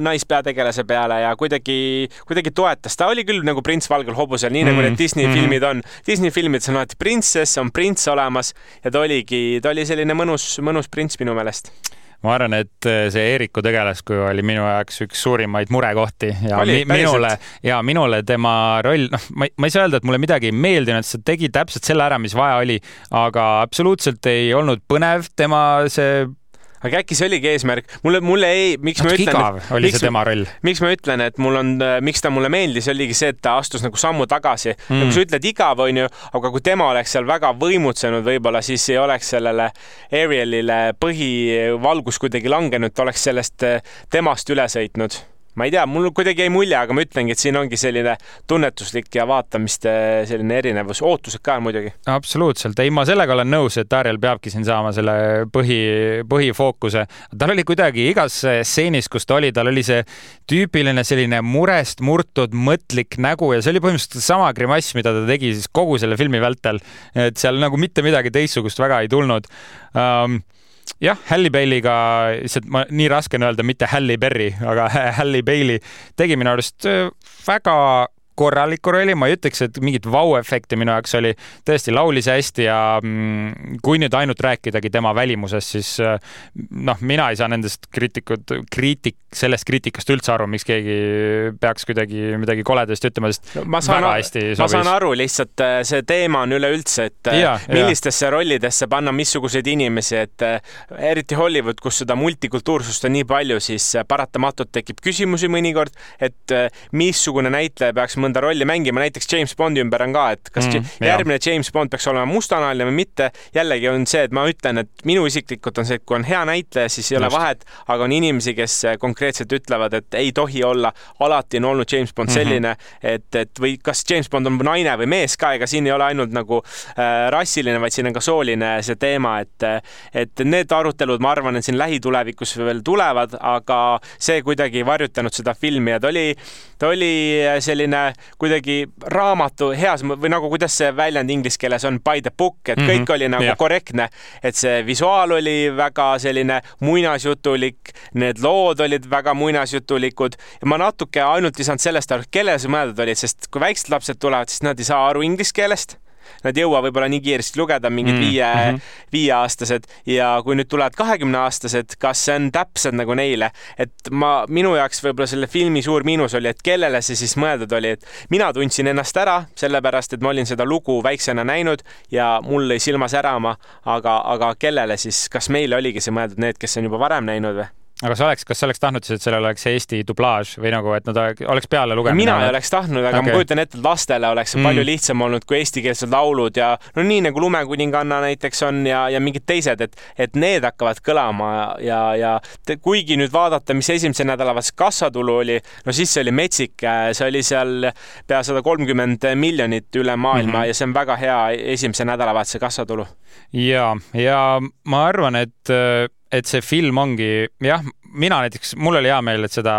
naispeategelase peale ja kuidagi, kuidagi toetas, ta oli küll nagu prints valgel hobusel, nii mm -hmm. nagu need mm. Disney mm -hmm. filmid on. Disney filmides on alati printsess, on prints olemas ja ta oligi, ta oli selline mõnus, mõnus prints minu meelest ma arvan, et äh, see Eeriku tegelaskuju oli minu jaoks üks suurimaid murekohti ja oli, mi minule ja minule tema roll, noh, ma, ma ei saa öelda, et mulle midagi ei meeldinud, sest ta tegi täpselt selle ära, mis vaja oli, aga absoluutselt ei olnud põnev tema see aga äkki see oligi eesmärk, mulle, mulle ei, miks Natuke ma ütlen, oli miks, see tema roll. miks ma ütlen, et mul on, miks ta mulle meeldis, oligi see, et ta astus nagu sammu tagasi. Mm.. nagu sa ütled, igav onju, aga kui tema oleks seal väga võimutsenud, võib-olla siis ei oleks sellele Arielile põhivalgus kuidagi langenud, ta oleks sellest temast üle sõitnud ma ei tea, mul kuidagi jäi mulje, aga ma ütlengi, et siin ongi selline tunnetuslik ja vaatamiste selline erinevus, ootused ka muidugi. absoluutselt, ei, ma sellega olen nõus, et Ariel peabki siin saama selle põhi, põhifookuse. tal oli kuidagi igas stseenis, kus ta oli, tal oli see tüüpiline selline murest murtud mõtlik nägu ja see oli põhimõtteliselt sama grimass, mida ta tegi siis kogu selle filmi vältel. et seal nagu mitte midagi teistsugust väga ei tulnud um, jah, Halle Bailey'ga, lihtsalt ma, nii raske on öelda mitte Halle Berry, aga Halle Bailey tegi minu arust äh, väga korralikku rolli, ma ei ütleks, et mingit vau-efekti minu jaoks oli, tõesti laulis hästi ja mm, kui nüüd ainult rääkidagi tema välimusest, siis äh, noh, mina ei saa nendest kriitikud, kriitik, sellest kriitikast üldse aru, miks keegi peaks kuidagi midagi koledasti ütlema, sest no, ma saan, väga hästi sobis. ma saan aru, lihtsalt äh, see teema on üleüldse, et äh, ja, millistesse ja. rollidesse panna missuguseid inimesi, et eriti Hollywood, kus seda multikultuursust on nii palju, siis paratamatult tekib küsimusi mõnikord, et missugune näitleja peaks mõnda mõnda rolli mängima, näiteks James Bondi ümber on ka, et kas mm, järgmine jah. James Bond peaks olema mustanahaline või mitte. jällegi on see, et ma ütlen, et minu isiklikult on see, et kui on hea näitleja, siis ei Just. ole vahet, aga on inimesi, kes konkreetselt ütlevad, et ei tohi olla, alati on olnud James Bond mhm. selline mm, -hmm. et, et või kas James Bond on naine või mees ka, ega siin ei ole ainult nagu äh, rassiline, vaid siin on ka sooline see teema, et, et need arutelud, ma arvan, et siin lähitulevikus veel tulevad, aga see kuidagi ei varjutanud seda filmi ja ta oli, ta oli selline kuidagi raamatu heas või nagu, kuidas see väljend inglise keeles on, by the book, et mm -hmm. kõik oli nagu yeah. korrektne, et see visuaal oli väga selline muinasjutulik, need lood olid väga muinasjutulikud ja ma natuke ainult ei saanud sellest aru, kellele see mõeldud oli, sest kui väiksed lapsed tulevad, siis nad ei saa aru inglise keelest nad ei jõua võib-olla nii kiiresti lugeda, mingid mm, viie mm, -hmm. viieaastased ja kui nüüd tulevad kahekümneaastased, kas see on täpselt nagu neile, et ma, minu jaoks võib-olla selle filmi suur miinus oli, et kellele see siis mõeldud oli, et mina tundsin ennast ära, sellepärast et ma olin seda lugu väiksena näinud ja mul lõi silma särama, aga, aga kellele siis, kas meile oligi see mõeldud, need, kes on juba varem näinud või? Aga sa oleks, kas sa oleks tahtnud siis, et sellel oleks Eesti dublaaž või nagu, et nad oleks peale lugenud? mina ei oleks tahtnud, aga okay. ma kujutan ette, et lastele oleks see mm. palju lihtsam olnud kui eestikeelsed laulud ja no nii nagu Lumekuninganna näiteks on ja, ja mingid teised, et, et need hakkavad kõlama ja, ja te, kuigi nüüd vaadata, mis esimese nädalavahetuse kassatulu oli, no siis see oli metsik, see oli seal pea sada kolmkümmend miljonit üle maailma mm -hmm. ja see on väga hea esimese nädalavahetuse kassatulu. ja, ja ma arvan, et et see film ongi, jah, mina näiteks, mul oli hea meel, et seda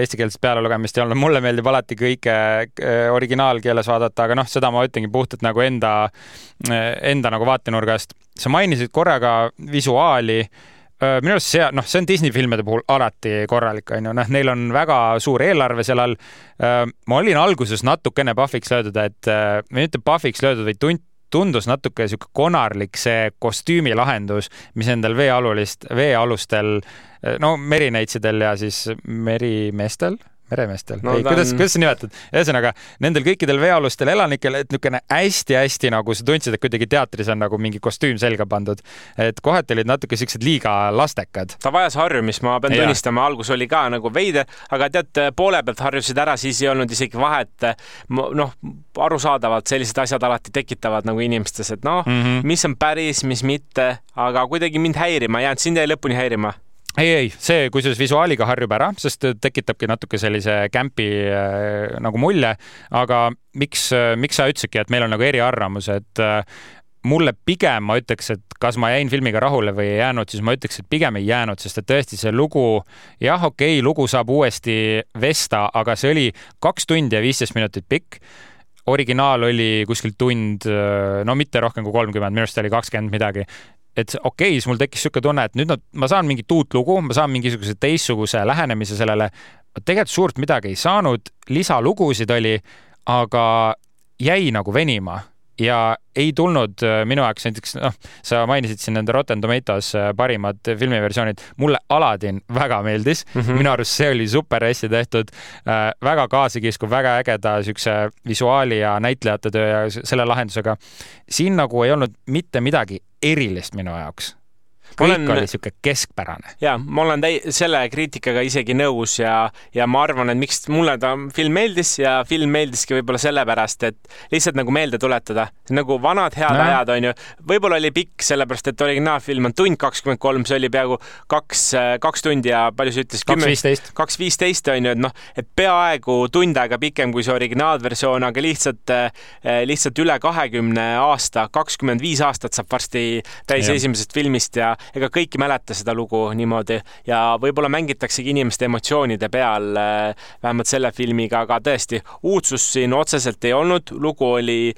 eestikeelset pealelugemist ei olnud, mulle meeldib alati kõike äh, originaalkeeles vaadata, aga noh, seda ma ütlengi puhtalt nagu enda, äh, enda nagu vaatenurgast. sa mainisid korraga visuaali äh, minu arust see, noh, see on Disney filmide puhul alati korralik, on ju, noh, neil on väga suur eelarve seal all. ma olin alguses natukene pahviks löödud, et, või mitte pahviks löödud, vaid tunt, tundus natuke sihuke konarlik see kostüümilahendus, mis nendel veealulist, veealustel no merinäitsidel ja siis merimeestel meremeestel no,, ei, kuidas on..., kuidas sa nimetad, ühesõnaga nendel kõikidel veealustel elanikel, et niisugune hästi-hästi nagu sa tundsid, et kuidagi teatris on nagu mingi kostüüm selga pandud. et kohati olid natuke siuksed liiga lastekad. ta vajas harjumist, ma pean ja. tunnistama, algus oli ka nagu veider, aga tead, poole pealt harjusid ära, siis ei olnud isegi vahet. noh, arusaadavalt sellised asjad alati tekitavad nagu inimestes, et noh mm, -hmm. mis on päris, mis mitte, aga kuidagi mind häirima ei jäänud, sind jäi lõpuni häirima ei, ei, see kusjuures visuaaliga harjub ära, sest tekitabki natuke sellise kämpi äh, nagu mulje, aga miks, äh, miks sa ütlesidki, et meil on nagu eriarvamus, et äh, mulle pigem ma ütleks, et kas ma jäin filmiga rahule või ei jäänud, siis ma ütleks, et pigem ei jäänud, sest et tõesti see lugu, jah, okei okay,, lugu saab uuesti vesta, aga see oli kaks tundi ja viisteist minutit pikk. Originaal oli kuskil tund, no mitte rohkem kui kolmkümmend, minu arust oli kakskümmend midagi et okei okay,, siis mul tekkis niisugune tunne, et nüüd nad, ma saan mingit uut lugu, ma saan mingisuguse teistsuguse lähenemise sellele. tegelikult suurt midagi ei saanud, lisalugusid oli, aga jäi nagu venima ja ei tulnud äh, minu jaoks näiteks, noh, sa mainisid siin nende Rotten Tomatoes äh, parimad filmiversioonid, mulle Aladdin väga meeldis mm, -hmm. minu arust see oli super hästi tehtud äh,, väga kaasakiskub, väga ägeda siukse visuaali ja näitlejate töö ja selle lahendusega. siin nagu ei olnud mitte midagi erilist minu jaoks kõik olen, oli niisugune keskpärane. ja ma olen täi-, selle kriitikaga isegi nõus ja, ja ma arvan, et miks mulle ta film meeldis ja film meeldiski võib-olla sellepärast, et lihtsalt nagu meelde tuletada, nagu vanad head no. ajad on ju. võib-olla oli pikk, sellepärast et originaalfilm on tund kakskümmend kolm, see oli peaaegu kaks, kaks tundi ja palju sa ütlesid? kaks viisteist. kaks viisteist on ju, et noh, et peaaegu tund aega pikem kui see originaalversioon, aga lihtsalt, lihtsalt üle kahekümne aasta, kakskümmend viis aastat saab varsti täis ja. esimesest filmist ja ega kõik ei mäleta seda lugu niimoodi ja võib-olla mängitaksegi inimeste emotsioonide peal, äh, vähemalt selle filmiga, aga tõesti, uudsust siin otseselt ei olnud, lugu oli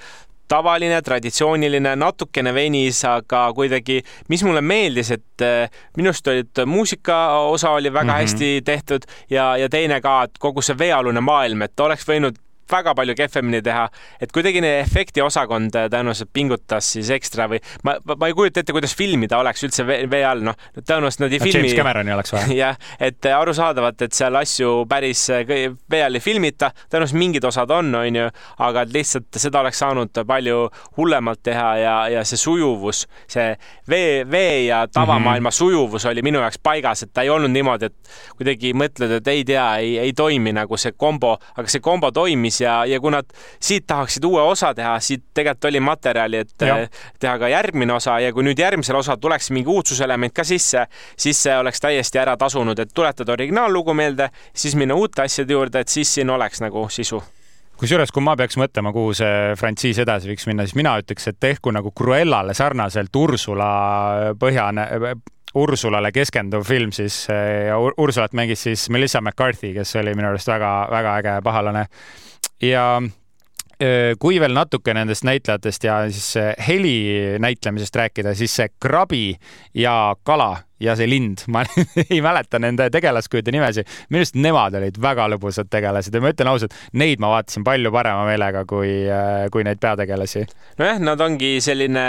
tavaline, traditsiooniline, natukene venis, aga kuidagi, mis mulle meeldis, et äh, minu arust olid muusika osa oli väga mm -hmm. hästi tehtud ja, ja teine ka, et kogu see veealune maailm, et oleks võinud väga palju kehvemini teha, et kuidagi efektiosakond äh, tõenäoliselt pingutas siis ekstra või ma, ma ei kujuta ette, kuidas filmida oleks üldse vee, all, noh, tõenäoliselt nad ei no, filmi. James Cameroni oleks vaja. jah, et äh, arusaadavalt, et seal asju päris äh, vee all ei filmita, tõenäoliselt mingid osad on, on ju, aga lihtsalt seda oleks saanud palju hullemalt teha ja, ja see sujuvus, see vee, vee ja tavamaailma mm -hmm. sujuvus oli minu jaoks paigas, et ta ei olnud niimoodi, et kuidagi mõtled, et ei tea, ei, ei toimi nagu see kombo, aga see kombo toimis valmis ja, ja kui nad siit tahaksid uue osa teha, siit tegelikult oli materjali, et ja. Eh, teha ka järgmine osa ja kui nüüd järgmisel osal tuleks mingi uudsuselement ka sisse, siis see oleks täiesti ära tasunud, et tuletada originaallugu meelde, siis minna uute asjade juurde, et siis siin oleks nagu sisu. Kusjuures, kui ma peaks mõtlema, kuhu see frantsiis edasi võiks minna, siis mina ütleks, et tehku nagu Cruellale sarnaselt Ursula põhjane, Ursulale keskenduv film siis ja Ursulat mängis siis Melissa McCarthy, kes oli minu arust väga-väga äge pahalane ja kui veel natuke nendest näitlejatest ja siis heli näitlemisest rääkida, siis see krabi ja kala ja see lind, ma ei mäleta nende tegelaskujude nimesid. minu arust nemad olid väga lõbusad tegelased ja ma ütlen ausalt, neid ma vaatasin palju parema meelega kui, kui neid peategelasi. nojah, nad ongi selline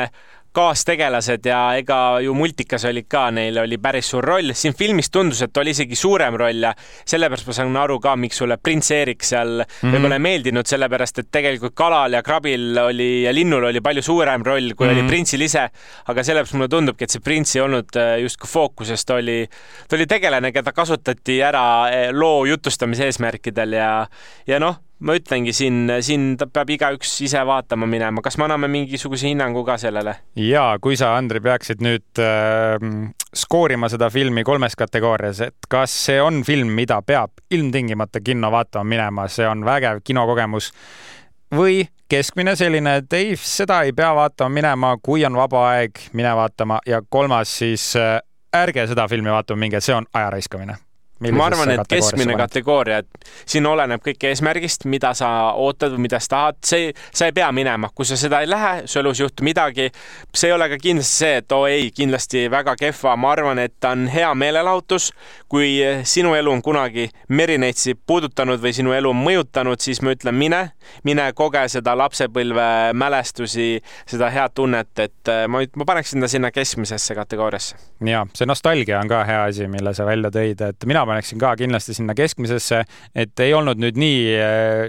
kaastegelased ja ega ju multikas olid ka, neil oli päris suur roll. siin filmis tundus, et oli isegi suurem roll ja sellepärast ma saan aru ka, miks sulle prints Erik seal mm -hmm. võib-olla ei meeldinud, sellepärast et tegelikult kalal ja krabil oli ja linnul oli palju suurem roll, kui mm -hmm. oli printsil ise. aga sellepärast mulle tundubki, et see prints ei olnud äh, justkui fookuses, ta oli, ta oli tegelane, keda kasutati ära äh, loo jutustamise eesmärkidel ja, ja noh ma ütlengi siin, siin peab igaüks ise vaatama minema, kas me anname mingisuguse hinnangu ka sellele? ja kui sa, Andri, peaksid nüüd äh, skoorima seda filmi kolmes kategoorias, et kas see on film, mida peab ilmtingimata kinno vaatama minema, see on vägev kinokogemus või keskmine selline, et ei, seda ei pea vaatama minema, kui on vaba aeg, mine vaatama ja kolmas siis äh, ärge seda filmi vaatama minge, see on aja raiskamine ma arvan, et keskmine kategooria, et siin oleneb kõik eesmärgist, mida sa ootad või mida sa tahad, see, sa ei pea minema, kui sa seda ei lähe, su elus ei juhtu midagi. see ei ole ka kindlasti see, et oo oh, ei, kindlasti väga kehva, ma arvan, et ta on hea meelelahutus. kui sinu elu on kunagi Merineitsi puudutanud või sinu elu on mõjutanud, siis ma ütlen, mine, mine koge seda lapsepõlve mälestusi, seda head tunnet, et äh, ma, ma paneksin ta sinna keskmisesse kategooriasse. ja see nostalgia on ka hea asi, mille sa välja tõid, et mina paneksin ka kindlasti sinna keskmisesse, et ei olnud nüüd nii,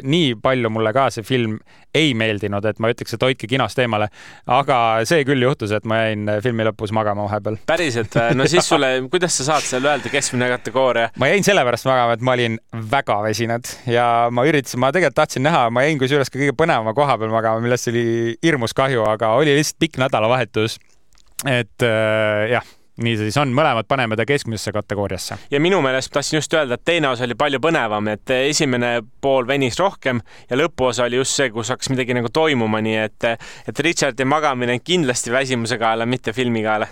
nii palju mulle ka see film ei meeldinud, et ma ütleks, et hoidke kinost eemale. aga see küll juhtus, et ma jäin filmi lõpus magama vahepeal. päriselt või? no siis sulle, kuidas sa saad seal öelda keskmine kategooria? ma jäin sellepärast magama, et ma olin väga väsinud ja ma üritasin, ma tegelikult tahtsin näha, ma jäin kusjuures ka kõige põnevama koha peal magama, millest oli hirmus kahju, aga oli lihtsalt pikk nädalavahetus. et äh, jah nii see siis on, mõlemad paneme ta keskmisesse kategooriasse. ja minu meelest tahtsin just öelda, et teine osa oli palju põnevam, et esimene pool venis rohkem ja lõpuosa oli just see, kus hakkas midagi nagu toimuma, nii et, et Richardi magamine kindlasti väsimuse kaela, mitte filmi kaela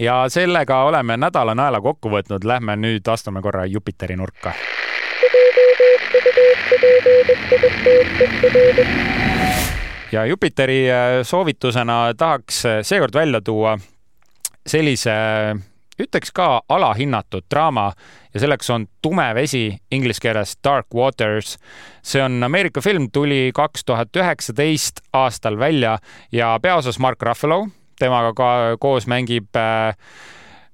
ja sellega oleme nädala naela kokku võtnud, lähme nüüd astume korra Jupiteri nurka. ja Jupiteri äh, soovitusena tahaks äh, seekord välja tuua sellise ütleks ka alahinnatud draama ja selleks on Tume vesi, inglise keeles Dark Waters. see on Ameerika film, tuli kaks tuhat üheksateist aastal välja ja peaosas Mark Ruffalo, temaga ka koos mängib äh,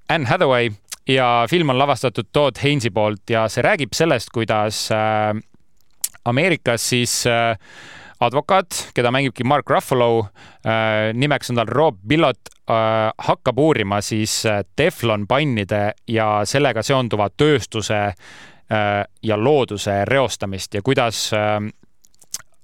Anne Hathaway ja film on lavastatud Todd Haines'i poolt ja see räägib sellest, kuidas äh, Ameerikas siis äh, advokaat, keda mängibki Mark Ruffalo, nimeks on tal Rob Billot, Äh, hakkab uurima siis äh, teflonpannide ja sellega seonduva tööstuse äh, ja looduse reostamist ja kuidas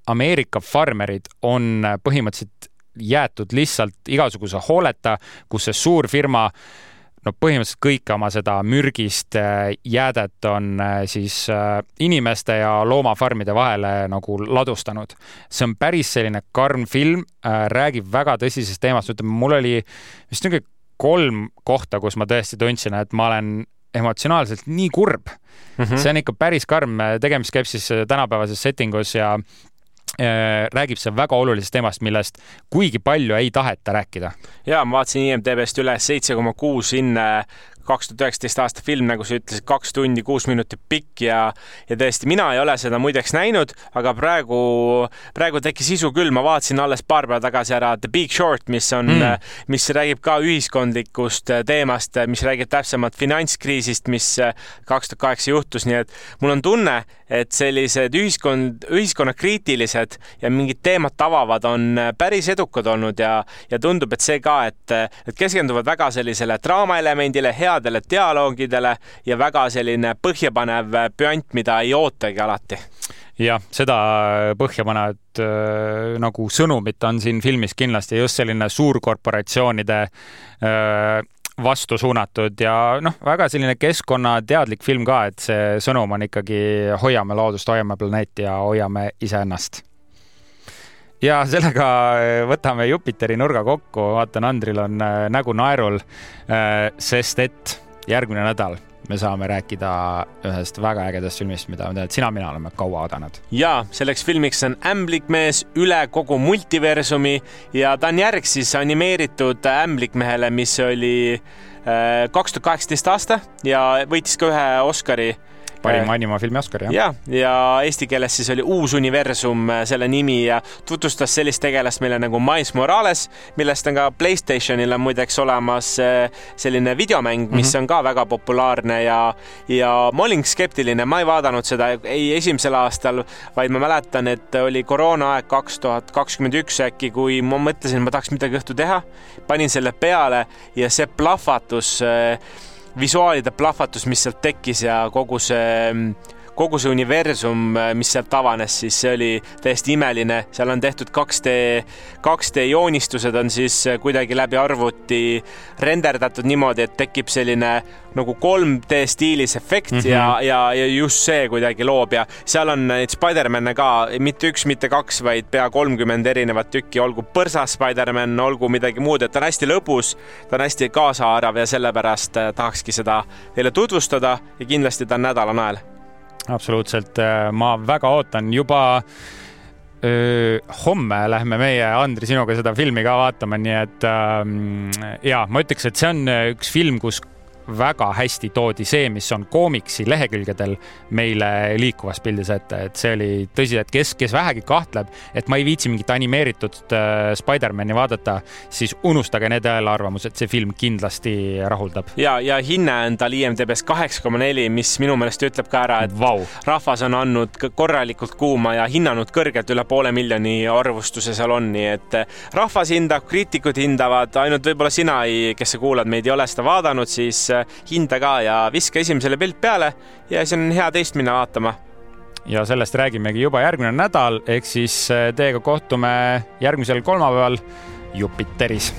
Ameerika farmerid on põhimõtteliselt jäetud lihtsalt igasuguse hooleta, kus see suur firma äh, no põhimõtteliselt kõike oma seda mürgist äh, jäädet on äh, siis äh, inimeste ja loomafarmide vahele nagu ladustanud. see on päris selline karm film, räägib väga tõsisest teemast, ütleme, mul oli vist niisugune kolm kohta, kus ma tõesti tundsin, et ma olen emotsionaalselt nii kurb mm. -hmm. see on ikka päris karm, tegemist käib siis tänapäevases settingus ja räägib see väga olulisest teemast, millest kuigi palju ei taheta rääkida. ja ma vaatasin IMDB-st üle seitse koma kuus hinne kaks tuhat üheksateist aasta film, nagu sa ütlesid, kaks tundi, kuus minutit pikk ja, ja tõesti, mina ei ole seda muideks näinud, aga praegu, praegu tekkis isu küll, ma vaatasin alles paar päeva tagasi ära The Big Short, mis on mm., mis räägib ka ühiskondlikust teemast, mis räägib täpsemalt finantskriisist, mis kaks tuhat kaheksa juhtus, nii et mul on tunne, et sellised ühiskond, ühiskonnakriitilised ja mingid teemad avavad on päris edukad olnud ja, ja tundub, et see ka, et, et keskenduvad väga sellisele draamaelemendile, hea headele dialoogidele ja väga selline põhjapanev püant, mida ei ootagi alati. Jah, seda põhjapanevat äh, nagu sõnumit on siin filmis kindlasti just selline suurkorporatsioonide äh, vastu suunatud ja noh, väga selline keskkonnateadlik film ka, et see sõnum on ikkagi hoiame loodust, hoiame planeeti ja hoiame iseennast ja sellega äh, võtame Jupiteri nurga kokku, vaatan, Andril on äh, nägu naerul, äh, sest et järgmine nädal me saame rääkida ühest väga ägedast filmist, mida ma tean, et sina, mina oleme kaua oodanud. ja selleks filmiks on Ämblikmees üle kogu multiversumi ja ta on järg siis animeeritud Ämblikmehele, mis oli kaks tuhat kaheksateist aasta ja võitis ka ühe Oscari parima äh, animafilmi Oscar, jah. ja, ja eesti keeles siis oli Uus universum selle nimi ja tutvustas sellist tegelast meile nagu Miles Morales, millest on ka Playstationil on muideks olemas selline videomäng, mis mm -hmm. on ka väga populaarne ja, ja ma olin skeptiline, ma ei vaadanud seda ei esimesel aastal, vaid ma mäletan, et oli koroonaaeg kaks tuhat kakskümmend üks äkki, kui ma mõtlesin, ma tahaks midagi õhtu teha, panin selle peale ja see plahvatus, visuaalide plahvatus, mis sealt tekkis ja kogu see kogu see universum, mis sealt avanes, siis see oli täiesti imeline, seal on tehtud 2D, 2D joonistused on siis kuidagi läbi arvuti renderdatud niimoodi, et tekib selline nagu 3D stiilis efekt mm -hmm. ja, ja, ja just see kuidagi loob ja seal on neid Spider-man'e ka mitte üks, mitte kaks, vaid pea kolmkümmend erinevat tükki, olgu põrsas Spider-man, olgu midagi muud, et ta on hästi lõbus, ta on hästi kaasahaarav ja sellepärast tahakski seda teile tutvustada ja kindlasti ta on nädala nael absoluutselt, äh, ma väga ootan. Juba öö, homme lähme meie, Andri, sinuga seda filmi ka vaatama, nii et äh, ja ma ütleks, et see on üks film, kus väga hästi toodi see, mis on koomiksi lehekülgedel meile liikuvas pildis ette, et see oli tõsi, et kes, kes vähegi kahtleb, et ma ei viitsi mingit animeeritud äh, Spider-man'i vaadata, siis unustage need eelarvamused, see film kindlasti rahuldab. ja, ja hinne on tal IMDB-s kaheksa koma neli, mis minu meelest ütleb ka ära, et wow. rahvas on andnud korralikult kuuma ja hinnanud kõrgelt, üle poole miljoni arvustuse seal on, nii et äh, rahvas hindab, kriitikud hindavad, ainult võib-olla sina ei, kes sa kuulad meid, ei ole seda vaadanud, siis hinda ka ja viska esimesele pilt peale ja siis on hea teist minna vaatama. Ja sellest räägimegi juba järgmine nädal, ehk siis eh, teiega kohtume järgmisel kolmapäeval Jupiteris